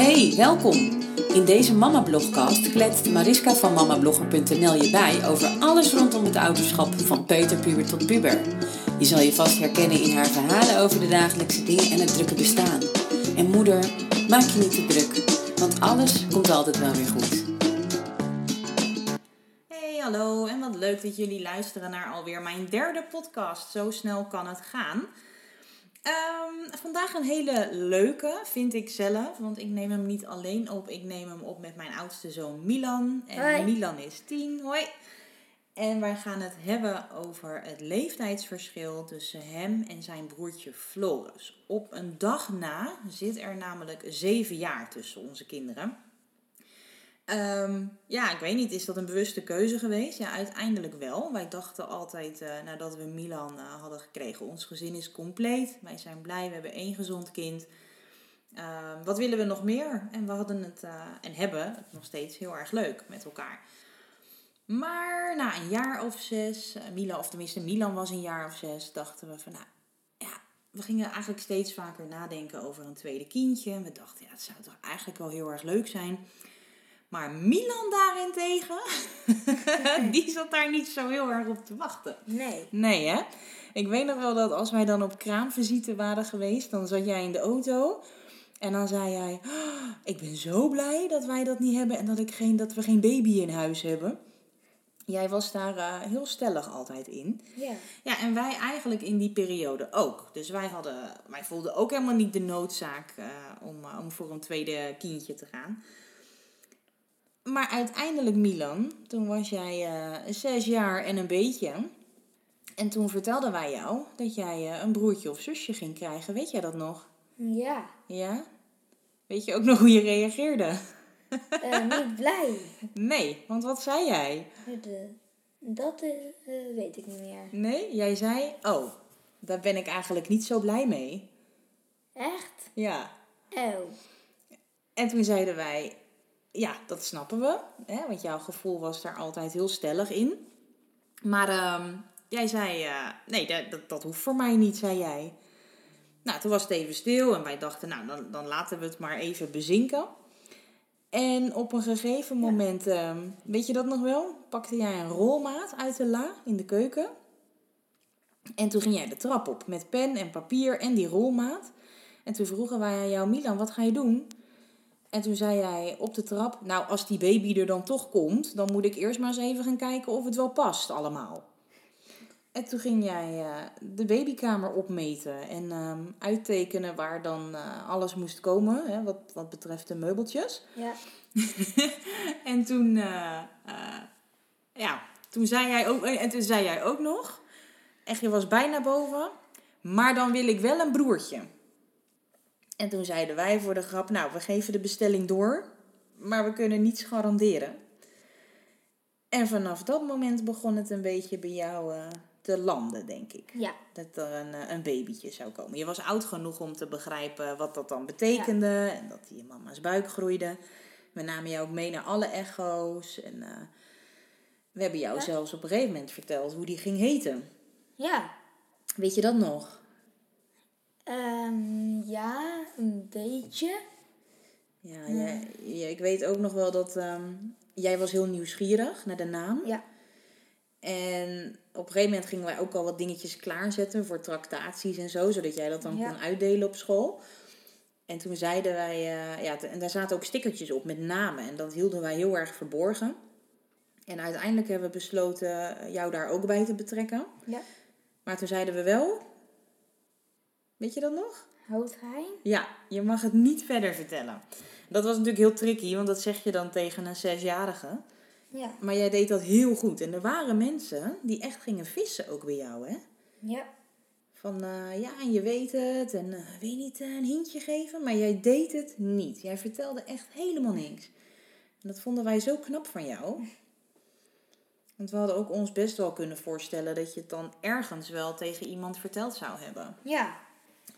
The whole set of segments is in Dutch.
Hey, welkom! In deze Mama-blogcast kletst Mariska van mamablogger.nl je bij over alles rondom het ouderschap van peuterpuber tot puber. Je zal je vast herkennen in haar verhalen over de dagelijkse dingen en het drukke bestaan. En moeder, maak je niet te druk, want alles komt altijd wel weer goed. Hey, hallo en wat leuk dat jullie luisteren naar alweer mijn derde podcast. Zo snel kan het gaan. Ehm, vandaag een hele leuke, vind ik zelf. Want ik neem hem niet alleen op. Ik neem hem op met mijn oudste zoon Milan. En Hoi. Milan is tien. Hoi. En wij gaan het hebben over het leeftijdsverschil tussen hem en zijn broertje Floris. Op een dag na zit er namelijk zeven jaar tussen onze kinderen. Ehm, ja, ik weet niet, is dat een bewuste keuze geweest? Ja, uiteindelijk wel. Wij dachten altijd, eh, nadat we Milan eh, hadden gekregen, ons gezin is compleet. Wij zijn blij, we hebben één gezond kind. Ehm, wat willen we nog meer? En we hadden het, eh, en hebben het nog steeds heel erg leuk met elkaar. Maar na een jaar of zes, Milan, of tenminste Milan was een jaar of zes, dachten we van, nou ja, we gingen eigenlijk steeds vaker nadenken over een tweede kindje. We dachten, ja, het zou toch eigenlijk wel heel erg leuk zijn. Maar Milan daarentegen, die zat daar niet zo heel erg op te wachten. Nee. Nee, hè? Ik weet nog wel dat als wij dan op kraamvisite waren geweest, dan zat jij in de auto. En dan zei jij, "Oh, ik ben zo blij dat wij dat niet hebben en dat, ik geen, dat we geen baby in huis hebben. Jij was daar eh, heel stellig altijd in. Ja. Ja, en wij eigenlijk in die periode ook. Dus wij, hadden, wij voelden ook helemaal niet de noodzaak eh, om, eh, om voor een tweede kindje te gaan. Maar uiteindelijk, Milan, toen was jij eh, zes jaar en een beetje. En toen vertelden wij jou dat jij eh, een broertje of zusje ging krijgen. Weet jij dat nog? Ja. Ja? Weet je ook nog hoe je reageerde? Eh, niet blij. Nee, want wat zei jij? Dat weet ik niet meer. Nee, jij zei, oh, daar ben ik eigenlijk niet zo blij mee. Echt? Ja. Oh. En toen zeiden wij, ja, dat snappen we. Hè, want jouw gevoel was daar altijd heel stellig in. Maar ehm, jij zei, eh, nee, dat, dat, dat hoeft voor mij niet, zei jij. Nou, toen was het even stil en wij dachten, nou, dan, dan laten we het maar even bezinken. En op een gegeven moment, ehm, weet je dat nog wel? Pakte jij een rolmaat uit de la in de keuken. En toen ging jij de trap op met pen en papier en die rolmaat. En toen vroegen wij aan jou, Milan, wat ga je doen? En toen zei jij op de trap, nou als die baby er dan toch komt, dan moet ik eerst maar eens even gaan kijken of het wel past allemaal. En toen ging jij eh, de babykamer opmeten en ehm, uittekenen waar dan eh, alles moest komen, hè, wat, wat betreft de meubeltjes. Ja. En toen, eh, ja, toen zei jij ook, en toen zei jij ook nog, echt je was bijna boven, maar dan wil ik wel een broertje. En toen zeiden wij voor de grap, nou, we geven de bestelling door, maar we kunnen niets garanderen. En vanaf dat moment begon het een beetje bij jou eh, te landen, denk ik. Ja. Dat er een, eh, een babytje zou komen. Je was oud genoeg om te begrijpen wat dat dan betekende. En dat die in mama's buik groeide. We namen jou ook mee naar alle echo's. En eh, we hebben jou Ja. zelfs op een gegeven moment verteld hoe die ging heten. Ja. Weet je dat nog? Ehm, ja, een beetje. Ja, jij, ik weet ook nog wel dat ehm, jij was heel nieuwsgierig naar de naam. Ja. En op een gegeven moment gingen wij ook al wat dingetjes klaarzetten voor tractaties en zo, zodat jij dat dan Ja. kon uitdelen op school. En toen zeiden wij, eh, ja, en daar zaten ook stickertjes op met namen en dat hielden wij heel erg verborgen. En uiteindelijk hebben we besloten eh, jou daar ook bij te betrekken. Ja. Maar toen zeiden we wel, weet je dat nog? Houd geheim. Ja, je mag het niet verder vertellen. Dat was natuurlijk heel tricky, want dat zeg je dan tegen een zesjarige. Ja. Maar jij deed dat heel goed. En er waren mensen die echt gingen vissen ook bij jou, hè? Ja. Van, eh, ja, en je weet het. En eh, wil je niet eh, een hintje geven? Maar jij deed het niet. Jij vertelde echt helemaal niks. En dat vonden wij zo knap van jou. Want we hadden ook ons best wel kunnen voorstellen dat je het dan ergens wel tegen iemand verteld zou hebben. Ja.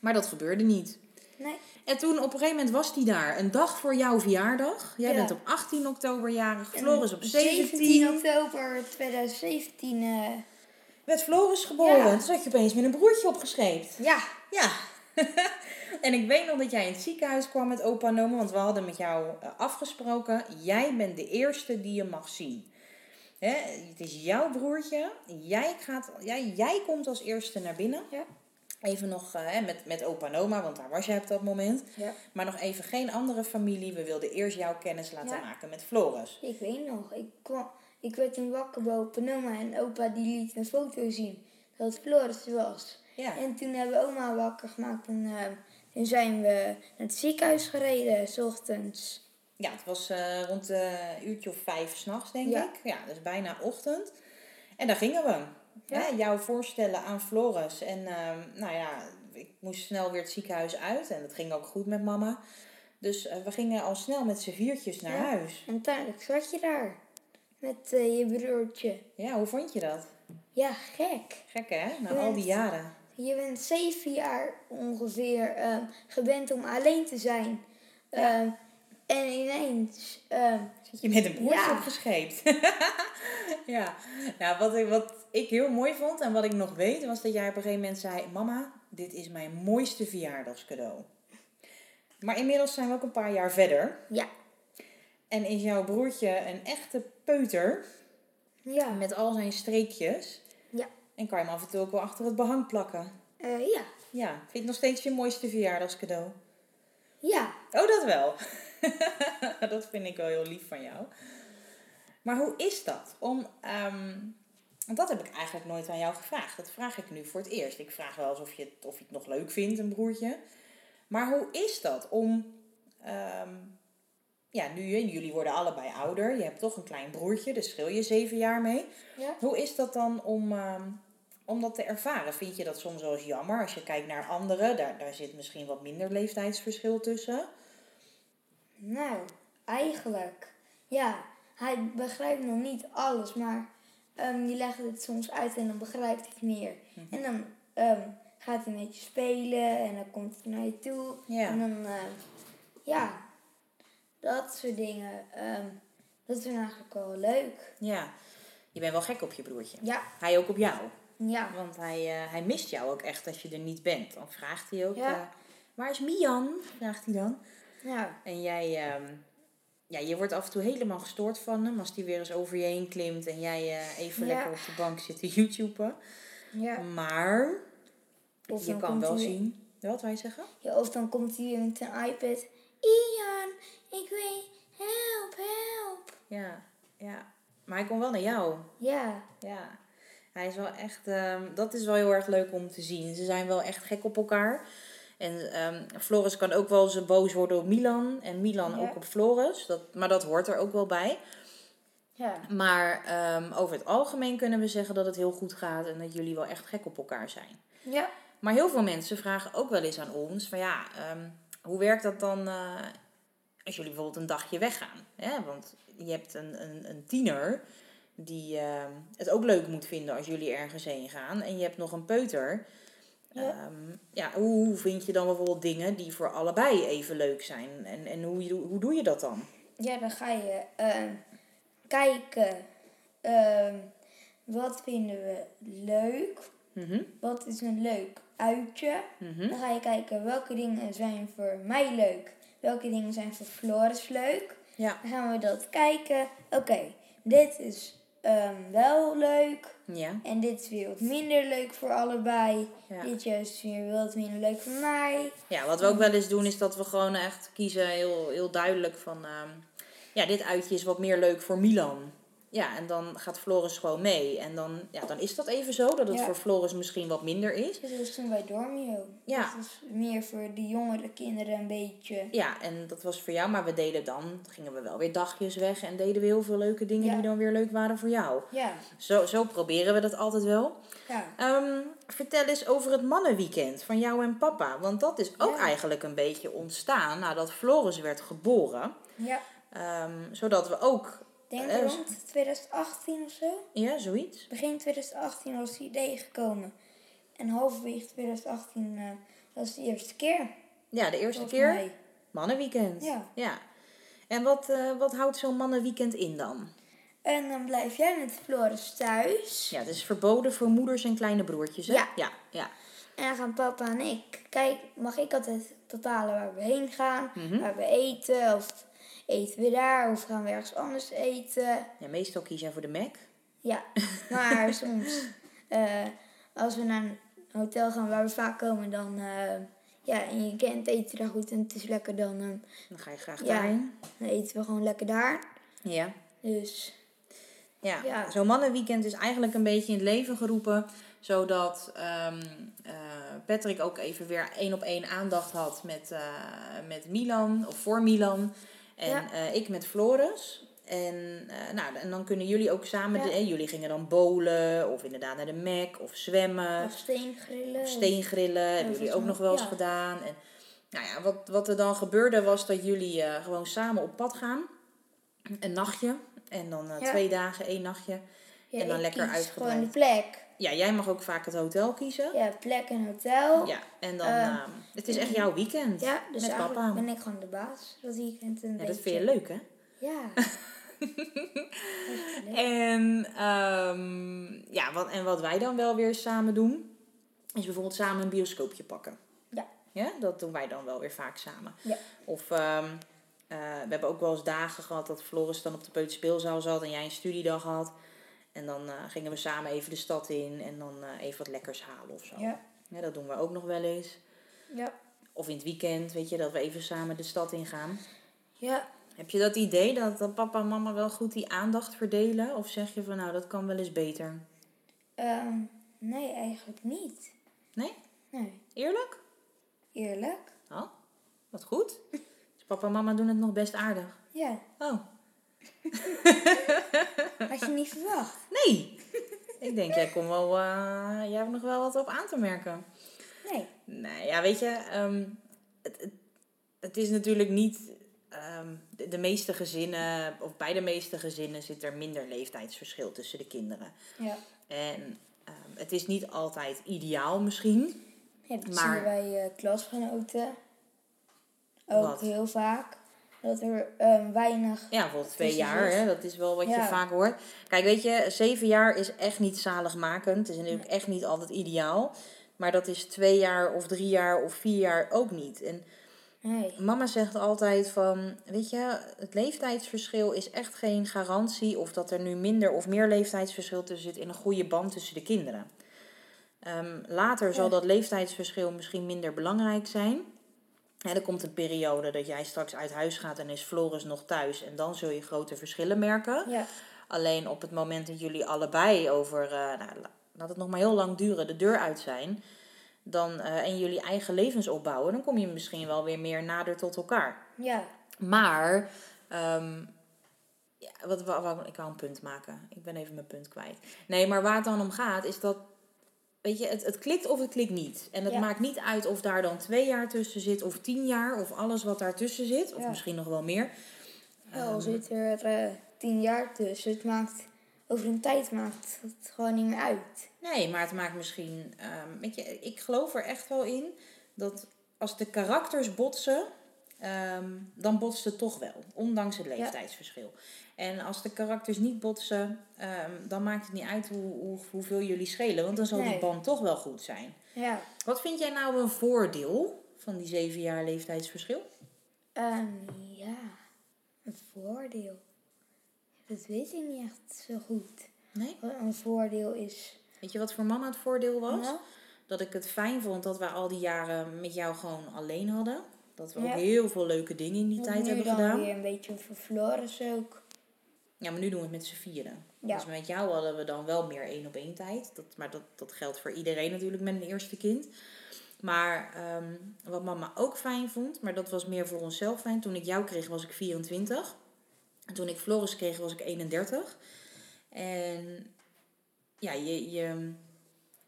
Maar dat gebeurde niet. Nee. En toen op een gegeven moment was die daar. Een dag voor jouw verjaardag. Jij Ja. bent op 18 oktober jarig. Floris op 17. 17 oktober 2017. eh, Werd Floris geboren. Ja. Toen zat je opeens met een broertje opgescheept. ja. Ja. En ik weet nog dat jij in het ziekenhuis kwam met opa en oma, want we hadden met jou eh, afgesproken, jij bent de eerste die je mag zien. Hè? Het is jouw broertje, jij, gaat, jij, jij komt als eerste naar binnen. Ja. Even nog eh, hè, met, met opa en oma, want daar was jij op dat moment. Ja. Maar nog even geen andere familie. We wilden eerst jouw kennis laten Ja. maken met Floris. Ik weet nog, ik, kwam, ik werd toen wakker bij opa en oma en opa die liet een foto zien dat Floris was. Ja. En toen hebben we oma wakker gemaakt en eh, toen zijn we naar het ziekenhuis gereden, s ochtends. Ja, het was eh, rond een uurtje of vijf s'nachts, denk Ja. ik. Ja, dus bijna ochtend. En daar gingen we. Ja. Hè, jou voorstellen aan Floris. En ehm, nou ja, ik moest snel weer het ziekenhuis uit. En dat ging ook goed met mama. Dus eh, we gingen al snel met z'n viertjes naar Ja. huis. En uiteindelijk zat je daar met eh, je broertje. Ja, hoe vond je dat? Ja, gek. Gek hè, na al die jaren. Je bent zeven jaar ongeveer ehm, gewend om alleen te zijn. Ehm, en ineens, ehm, Zit je met een broertje Ja. opgescheept. ja, nou, wat, ik, wat ik heel mooi vond en wat ik nog weet, was dat jij op een gegeven moment zei... Mama, dit is mijn mooiste verjaardagscadeau. Maar inmiddels zijn we ook een paar jaar verder. ja, En is jouw broertje een echte peuter ja, met al zijn streekjes. ja, En kan je hem af en toe ook wel achter het behang plakken. Eh, ja, Ja, vind je het nog steeds je mooiste verjaardagscadeau? ja. Oh, dat wel. dat vind ik wel heel lief van jou. Maar hoe is dat? Om, ehm, want dat heb ik eigenlijk nooit aan jou gevraagd. Dat vraag ik nu voor het eerst. Ik vraag wel eens of je het, of je het nog leuk vindt, een broertje. Maar hoe is dat om... ehm, ja, nu jullie worden allebei ouder. Je hebt toch een klein broertje, dus schil je zeven jaar mee. Ja. Hoe is dat dan om, ehm, om dat te ervaren? Vind je dat soms wel eens jammer? Als je kijkt naar anderen, daar, daar zit misschien wat minder leeftijdsverschil tussen. Nou, eigenlijk, ja, hij begrijpt nog niet alles, maar ehm je legt het soms uit en dan begrijpt hij meer. Mhm. En dan ehm, gaat hij met je spelen en dan komt hij naar je toe. Ja. En dan, ehm, ja, dat soort dingen. ehm, dat vind ik eigenlijk wel leuk. Ja, je bent wel gek op je broertje. Ja, Hij ook op jou. ja, Want hij, eh, hij mist jou ook echt als je er niet bent. Dan vraagt hij ook, Ja. eh, waar is Mian? Vraagt hij dan. Ja, En jij, ehm, ja, je wordt af en toe helemaal gestoord van hem. Als hij weer eens over je heen klimt en jij eh, even Ja. lekker op de bank zit te YouTuben. ja. Maar Of je kan wel zien. Wat wij zeggen? Ja, of dan komt hij met een iPad. Ian, ik weet, help, help. Ja, ja. Maar hij komt wel naar jou. Ja, Ja, hij is wel echt, ehm, dat is wel heel erg leuk om te zien. Ze zijn wel echt gek op elkaar. En ehm, Floris kan ook wel eens boos worden op Milan. En Milan Ja. ook op Floris. Dat, maar dat hoort er ook wel bij. ja, Maar ehm, over het algemeen kunnen we zeggen dat het heel goed gaat. En dat jullie wel echt gek op elkaar zijn. ja, Maar heel veel mensen vragen ook wel eens aan ons. Van ja, ehm, hoe werkt dat dan eh, als jullie bijvoorbeeld een dagje weggaan? Hè? Want je hebt een, een, een tiener die het ook leuk moet vinden als jullie ergens heen gaan. En je hebt nog een peuter. Ja. Ja. ja, hoe, vind je dan bijvoorbeeld dingen die voor allebei even leuk zijn? En, en hoe, hoe doe je dat dan? ja, dan ga je ehm, kijken. ehm, wat vinden we leuk? Mhm, Wat is een leuk uitje? mhm. Dan ga je kijken welke dingen zijn voor mij leuk. Welke dingen zijn voor Floris leuk. Ja, Dan gaan we dat kijken. Oké, dit is ehm, wel leuk. ja, En dit is weer wat minder leuk voor allebei. ja. Dit juist weer wat minder leuk voor mij. Ja, wat we ook wel eens doen is dat we gewoon echt kiezen heel, heel duidelijk van... ehm, ja, dit uitje is wat meer leuk voor Milan. Ja, en dan gaat Floris gewoon mee. En dan, ja, dan is dat even zo, dat het Ja. voor Floris misschien wat minder is. Dus dat is toen bij Dormio. Ja. Dat is meer voor de jongere kinderen een beetje. Ja, en dat was voor jou, maar we deden dan, gingen we wel weer dagjes weg en deden we heel veel leuke dingen Ja. die dan weer leuk waren voor jou. Ja, Zo, zo proberen we dat altijd wel. ja. Ehm, vertel eens over het mannenweekend van jou en papa. Want dat is ook Ja. eigenlijk een beetje ontstaan nadat Floris werd geboren. Ja, Ehm, zodat we ook, denk Eh, rond 2018 of zo. ja, zoiets. Begin 2018 was het idee gekomen. En halverwege 2018 eh, was de eerste keer. Ja, de eerste volgens keer mij. mannenweekend. Ja. ja. En wat, eh, wat houdt zo'n mannenweekend in dan? En dan blijf jij met Floris thuis. Ja, het is verboden voor moeders en kleine broertjes, hè? Ja. Ja, ja. En dan gaan papa en ik. Kijk, mag ik altijd dat halen waar we heen gaan. Mhm. Waar we eten. Of eten we daar. Of gaan we ergens anders eten. Ja, meestal kies jij voor de Mac. Ja, maar soms eh, als we naar een hotel gaan waar we vaak komen, dan eh, ja, en je kent eten daar goed en het is lekker, dan, eh, Dan ga je graag Ja. daarheen. dan eten we gewoon lekker daar. Ja. Dus Ja, Ja. zo'n mannenweekend is eigenlijk een beetje in het leven geroepen. Zodat ehm, eh, Patrick ook even weer één op één aandacht had met, met Milan, of voor Milan. En Ja. eh, ik met Floris. En, eh, nou, en dan kunnen jullie ook samen, Ja. de, eh, jullie gingen dan bowlen of inderdaad naar de Mac of zwemmen. of steengrillen. Of steengrillen hebben Heel jullie ook nog wel eens ja. gedaan. En, nou ja, wat, wat er dan gebeurde was dat jullie gewoon samen op pad gaan. Een nachtje. En dan Ja. twee dagen, één nachtje. Ja, en dan lekker uitgebreid. Gewoon de plek. Ja, jij mag ook vaak het hotel kiezen. Ja, plek en hotel. Ja, en dan... Eh, eh, het is echt jouw weekend. Ja, dus met papa. ben ik gewoon de baas dat weekend. Een Ja, dat vind je leuk, hè? Ja. En, ehm, ja, wat, en wat wij dan wel weer samen doen, is bijvoorbeeld samen een bioscoopje pakken. Ja. Ja, dat doen wij dan wel weer vaak samen. Ja. Of ehm, eh, we hebben ook wel eens dagen gehad dat Floris dan op de peuterspeelzaal zat en jij een studiedag had. En dan eh, gingen we samen even de stad in en dan eh, even wat lekkers halen of zo. Ja. Ja, dat doen we ook nog wel eens. Ja. Of in het weekend, weet je, dat we even samen de stad ingaan. Ja. Heb je dat idee dat, dat papa en mama wel goed die aandacht verdelen? Of zeg je van nou, dat kan wel eens beter? Ehm, nee, eigenlijk niet. Nee? Nee. Eerlijk? Eerlijk? Oh, wat goed. Dus papa en mama doen het nog best aardig. Ja. Oh, Had je niet verwacht? nee. Ik denk, jij, kon wel, eh, jij hebt nog wel wat op aan te merken. Nee. Nee, ja, weet je, ehm, het, het, het is natuurlijk niet. ehm, de, de meeste gezinnen, of bij de meeste gezinnen, zit er minder leeftijdsverschil tussen de kinderen. Ja. En ehm, het is niet altijd ideaal misschien. Ja, dat Maar- zien we bij eh, klasgenoten. Ook Wat? heel vaak. Dat er ehm, weinig... Ja, bijvoorbeeld twee jaar, hè, dat is wel wat je vaak hoort. Kijk, weet je, zeven jaar is echt niet zaligmakend. Het is natuurlijk echt niet altijd ideaal. Maar dat is twee jaar of drie jaar of vier jaar ook niet. En Nee. Mama zegt altijd van, weet je, het leeftijdsverschil is echt geen garantie of dat er nu minder of meer leeftijdsverschil tussen zit in een goede band tussen de kinderen. Ehm, later zal dat leeftijdsverschil misschien minder belangrijk zijn. Er komt een periode dat jij straks uit huis gaat en is Floris nog thuis en dan zul je grote verschillen merken. Ja. Alleen op het moment dat jullie allebei over, eh, nou, la- laat het nog maar heel lang duren, de deur uit zijn, dan, eh, en jullie eigen levens opbouwen, dan kom je misschien wel weer meer nader tot elkaar. Ja. Maar, ehm, ja, wat, wat, wat- ik wou een punt maken. Ik ben even mijn punt kwijt. Nee, maar waar het dan om gaat, is dat, weet je, het, het klikt of het klikt niet. En het Ja. maakt niet uit of daar dan twee jaar tussen zit, of tien jaar, of alles wat daartussen zit, of Ja. misschien nog wel meer. Wel Ehm, zit er eh, tien jaar tussen. Het maakt... Over een tijd maakt het gewoon niet meer uit. Nee, maar het maakt misschien. ehm, weet je, ik geloof er echt wel in dat als de karakters botsen, ehm, dan botst het toch wel, ondanks het leeftijdsverschil. En als de karakters niet botsen, ehm, dan maakt het niet uit hoe, hoe, hoeveel jullie schelen, want dan zal die Nee. band toch wel goed zijn. Ja. Wat vind jij nou een voordeel van die zeven jaar leeftijdsverschil? Ehm, ja. Een voordeel. Dat weet ik niet echt zo goed. Nee? Wat een voordeel is... Weet je wat voor mama het voordeel was? Nou, Dat ik het fijn vond dat wij al die jaren met jou gewoon alleen hadden. Dat we Ja. ook heel veel leuke dingen in die tijd nu hebben dan gedaan. weer een beetje over Floris ook. Ja, maar nu doen we het met z'n vieren. Ja. Dus met jou hadden we dan wel meer één op één tijd. Dat, maar dat, dat geldt voor iedereen natuurlijk met een eerste kind. Maar ehm, wat mama ook fijn vond, maar dat was meer voor onszelf fijn. Toen ik jou kreeg was ik 24. En toen ik Floris kreeg was ik 31. En ja, je, je,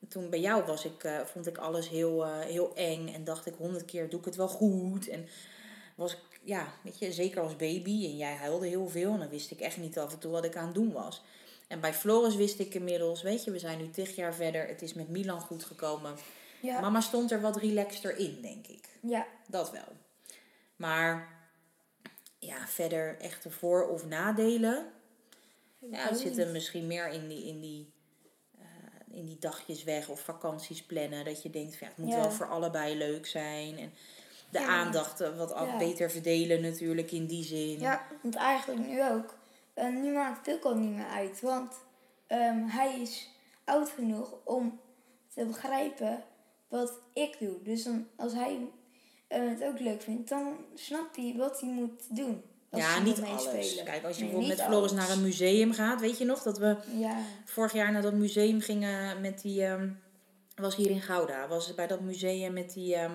toen bij jou was ik, eh, vond ik alles heel, eh, heel eng. En dacht ik honderd keer doe ik het wel goed. En was ik, ja, weet je, zeker als baby. En jij huilde heel veel. En dan wist ik echt niet af en toe wat ik aan het doen was. En bij Floris wist ik inmiddels, weet je, we zijn nu tig jaar verder. Het is met Milan goed gekomen. Ja. Mama stond er wat relaxter in, denk ik. Ja. Dat wel. Maar ja, verder echte voor- of nadelen. Ja, het zit er misschien meer in die, in die, in die dagjes weg of vakanties plannen. Dat je denkt, van, ja, het moet Ja. wel voor allebei leuk zijn. En de Ja. aandacht eh, wat beter verdelen natuurlijk in die zin. Ja, want eigenlijk nu ook. Eh, nu maakt het ook al niet meer uit. Want ehm, hij is oud genoeg om te begrijpen wat ik doe. Dus dan, als hij eh, het ook leuk vindt, dan snapt hij wat hij moet doen. Ja, niet alles. spelen. Kijk, als je Nee, bijvoorbeeld met Floris alles. naar een museum gaat, weet je nog dat we Ja, vorig jaar naar dat museum gingen met die. ehm, was hier in Gouda. Was bij dat museum met die. ehm,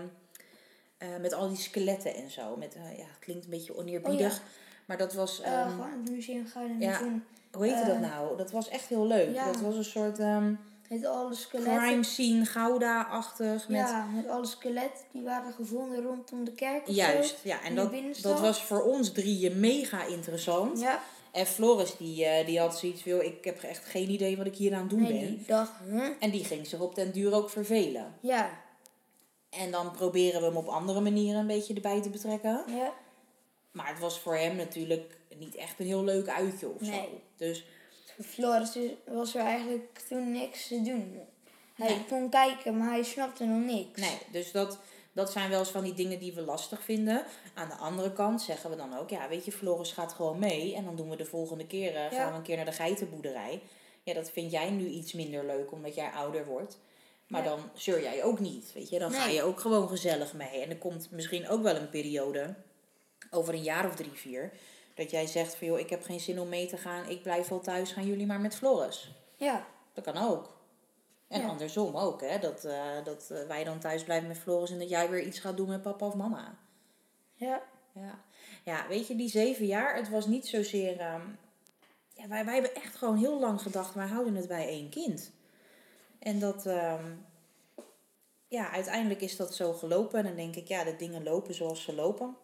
eh, met al die skeletten en zo. Met, eh, ja, het klinkt een beetje oneerbiedig. Oh ja. Maar dat was. ehm, gewoon het museum gaan en ja. toen hoe heette dat eh, nou? Dat was echt heel leuk. ja. Dat was een soort met alle skeletten. crime scene Gouda-achtig. Met, Ja, met alle skeletten die waren gevonden rondom de kerk Juist, zo. ja. En dat, dat was voor ons drieën mega interessant. Ja, En Floris, die, eh, die had zoiets van, ik heb echt geen idee wat ik hier aan het doen nee, ben. die dacht? En die ging zich op den duur ook vervelen. Ja, En dan proberen we hem op andere manieren een beetje erbij te betrekken. ja. Maar het was voor hem natuurlijk niet echt een heel leuk uitje of zo. Dus Floris is- was er eigenlijk toen niks te doen. Hij Nee. kon kijken, maar hij snapte nog niks. nee, dus dat, dat zijn wel eens van die dingen die we lastig vinden. Aan de andere kant zeggen we dan ook, ja weet je, Floris gaat gewoon mee. En dan doen we de volgende keer, eh, gaan Ja. we een keer naar de geitenboerderij. Ja, dat vind jij nu iets minder leuk omdat jij ouder wordt. Maar dan zeur jij ook niet, weet je. Dan ga je ook gewoon gezellig mee. En er komt misschien ook wel een periode, over een jaar of drie, vier... dat jij zegt van, joh, ik heb geen zin om mee te gaan. Ik blijf wel thuis, gaan jullie maar met Floris. Ja, Dat kan ook. En Ja. andersom ook, hè. Dat, eh, dat eh, wij dan thuis blijven met Floris en dat jij weer iets gaat doen met papa of mama. ja, Ja, ja weet je, die zeven jaar, het was niet zozeer... ehm, ja, wij, wij hebben echt gewoon heel lang gedacht, wij houden het bij één kind. En dat... ehm, ja, uiteindelijk is dat zo gelopen. En dan denk ik, ja, de dingen lopen zoals ze lopen.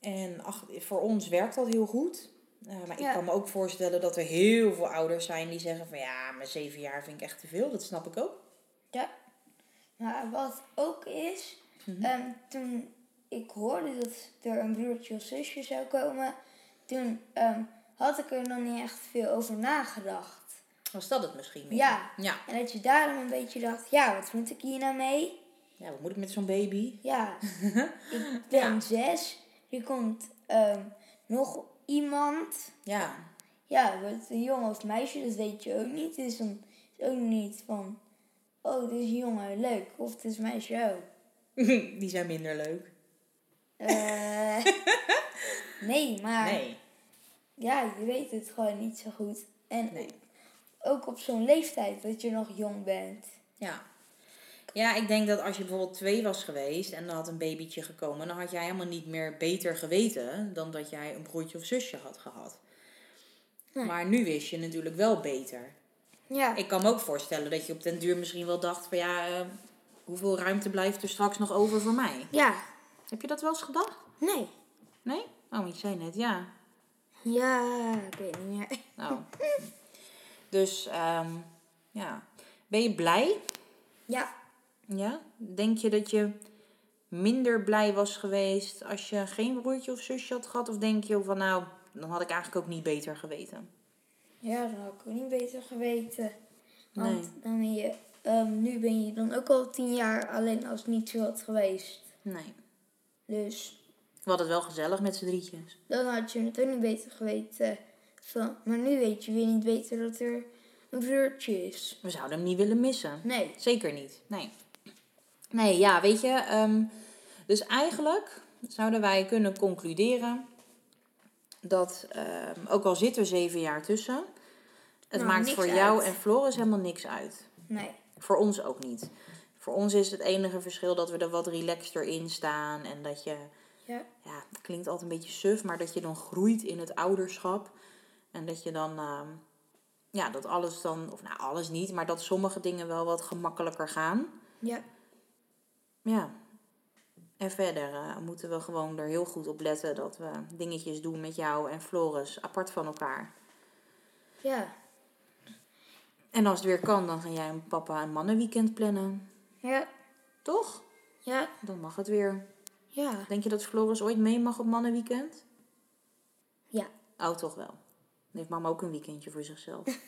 En ach, voor ons werkt dat heel goed. Eh, maar ik kan me ook voorstellen dat er heel veel ouders zijn die zeggen van... Ja, maar zeven jaar vind ik echt te veel. Dat snap ik ook. ja. Maar wat ook is, Mhm. ehm, toen ik hoorde dat er een broertje of zusje zou komen, toen ehm, had ik er nog niet echt veel over nagedacht. Was dat het misschien meer? Ja. Ja. En dat je daarom een beetje dacht, ja, wat moet ik hier nou mee? Ja, wat moet ik met zo'n baby? Ja, ik ben Ja. zes. Er komt ehm, nog iemand. Ja. Ja, wordt het een jongen of meisje, dat weet je ook niet. Dus dan is ook niet van, oh, het is een jongen, leuk. Of het is een meisje, oh. die zijn minder leuk. Eh, nee, maar Nee. ja, je weet het gewoon niet zo goed. En Nee. ook op zo'n leeftijd dat je nog jong bent. Ja. Ja, ik denk dat als je bijvoorbeeld twee was geweest en er had een babytje gekomen, dan had jij helemaal niet meer beter geweten dan dat jij een broertje of zusje had gehad. Nee. Maar nu wist je natuurlijk wel beter. Ja, Ik kan me ook voorstellen dat je op den duur misschien wel dacht van ja, eh, hoeveel ruimte blijft er straks nog over voor mij? ja, Heb je dat wel eens gedacht? nee. Nee? Oh, je zei net ja. Ja, ik weet niet meer. Nou. dus ehm, ja. Ben je blij Ja, Ja? Denk je dat je minder blij was geweest als je geen broertje of zusje had gehad? Of denk je van nou, dan had ik eigenlijk ook niet beter geweten? ja, dat had ik ook niet beter geweten. Want Nee. dan ben je, ehm, nu ben je dan ook al tien jaar alleen als het niet zo had geweest. Nee. Dus We hadden het wel gezellig met z'n drietjes. dan had je het ook niet beter geweten. Van, maar nu weet je weer niet beter dat er een broertje is. We zouden hem niet willen missen. Nee. Zeker niet. Nee. Nee, ja, weet je. ehm, dus eigenlijk zouden wij kunnen concluderen dat, ehm, ook al zit er zeven jaar tussen, het Nou, maakt voor jou en Floris helemaal niks uit. Nee. Voor ons ook niet. Voor ons is het enige verschil dat we er wat relaxter in staan. En dat je, Ja. ja, het klinkt altijd een beetje suf, maar dat je dan groeit in het ouderschap. En dat je dan, ehm, ja, dat alles dan, of nou alles niet, maar dat sommige dingen wel wat gemakkelijker gaan. Ja. Ja. En verder eh, moeten we gewoon er heel goed op letten dat we dingetjes doen met jou en Floris apart van elkaar. Ja. En als het weer kan, dan ga jij en papa een mannenweekend plannen. Ja. Toch? Ja. Dan mag het weer. Ja. Denk je dat Floris ooit mee mag op mannenweekend? Ja. Oh, toch wel. Dan heeft mama ook een weekendje voor zichzelf.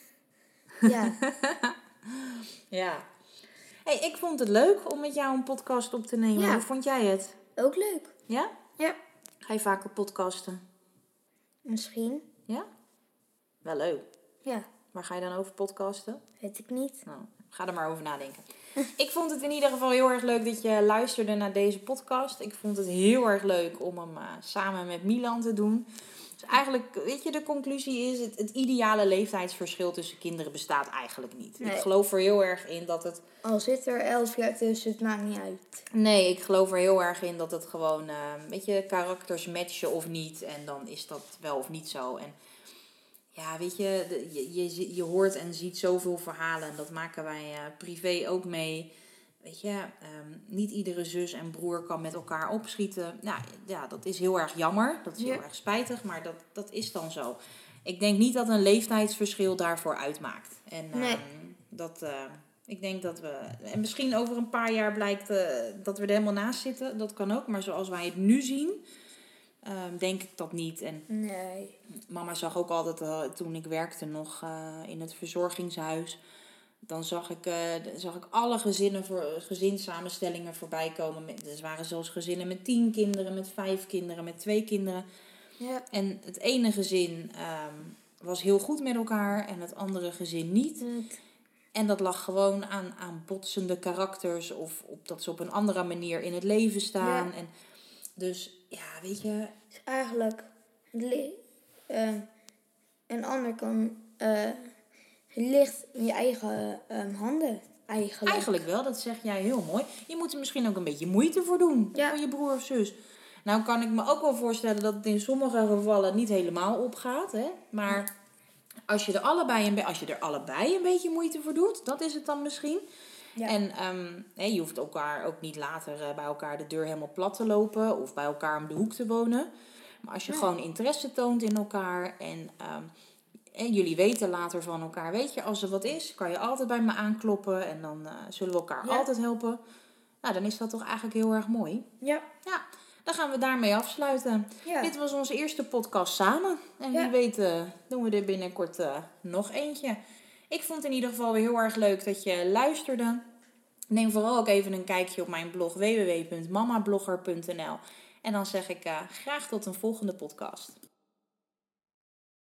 Ja. ja. Hey, ik vond het leuk om met jou een podcast op te nemen. Ja. Hoe vond jij het? Ook leuk. Ja? Ja. Ga je vaker podcasten? Misschien. Ja? Wel leuk. Ja, Waar ga je dan over podcasten? weet ik niet. Nou, ga er maar over nadenken. ik vond het in ieder geval heel erg leuk dat je luisterde naar deze podcast. Ik vond het heel erg leuk om hem eh, samen met Milan te doen. Dus eigenlijk, weet je, de conclusie is: het, het ideale leeftijdsverschil tussen kinderen bestaat eigenlijk niet. Nee. Ik geloof er heel erg in dat het. Al zit er elf jaar tussen, het maakt niet uit. Nee, ik geloof er heel erg in dat het gewoon, eh, weet je, karakters matchen of niet. En dan is dat wel of niet zo. En ja, weet je, je, je, je hoort en ziet zoveel verhalen. En dat maken wij eh, privé ook mee. Weet je, ehm, niet iedere zus en broer kan met elkaar opschieten. Nou ja, dat is heel erg jammer. Dat is heel Ja. erg spijtig, maar dat, dat is dan zo. Ik denk niet dat een leeftijdsverschil daarvoor uitmaakt. En Nee. ehm, dat, eh, ik denk dat we. En misschien over een paar jaar blijkt eh, dat we er helemaal naast zitten. Dat kan ook. Maar zoals wij het nu zien, ehm, denk ik dat niet. En Nee. Mama zag ook altijd, eh, toen ik werkte nog in het verzorgingshuis, dan zag ik, eh, zag ik alle gezinnen voor, gezinssamenstellingen voorbij komen. Met, er waren zelfs gezinnen met tien kinderen, met vijf kinderen, met twee kinderen. Ja. En het ene gezin ehm, was heel goed met elkaar en het andere gezin niet. Het- En dat lag gewoon aan, aan botsende karakters of op dat ze op een andere manier in het leven staan. Ja. En dus ja, weet je, eigenlijk ehm, een ander kan eh, het ligt in je eigen ehm, handen eigenlijk. Eigenlijk wel, dat zeg jij heel mooi. Je moet er misschien ook een beetje moeite voor doen. Ja. Voor je broer of zus. Nou kan ik me ook wel voorstellen dat het in sommige gevallen niet helemaal opgaat. Hè? Maar als je, er allebei een als je er allebei een beetje moeite voor doet, dat is het dan misschien. Ja. En ehm, je hoeft elkaar ook niet later eh, bij elkaar de deur helemaal plat te lopen. Of bij elkaar om de hoek te wonen. Maar als je gewoon interesse toont in elkaar en... ehm, en jullie weten later van elkaar, weet je, als er wat is, kan je altijd bij me aankloppen en dan eh, zullen we elkaar Ja. altijd helpen. Nou, dan is dat toch eigenlijk heel erg mooi. Ja. Ja, dan gaan we daarmee afsluiten. Ja. Dit was onze eerste podcast samen. En wie Ja. weet eh, doen we er binnenkort eh, nog eentje. Ik vond het in ieder geval weer heel erg leuk dat je luisterde. Neem vooral ook even een kijkje op mijn blog www.mamablogger.nl. En dan zeg ik graag tot een volgende podcast.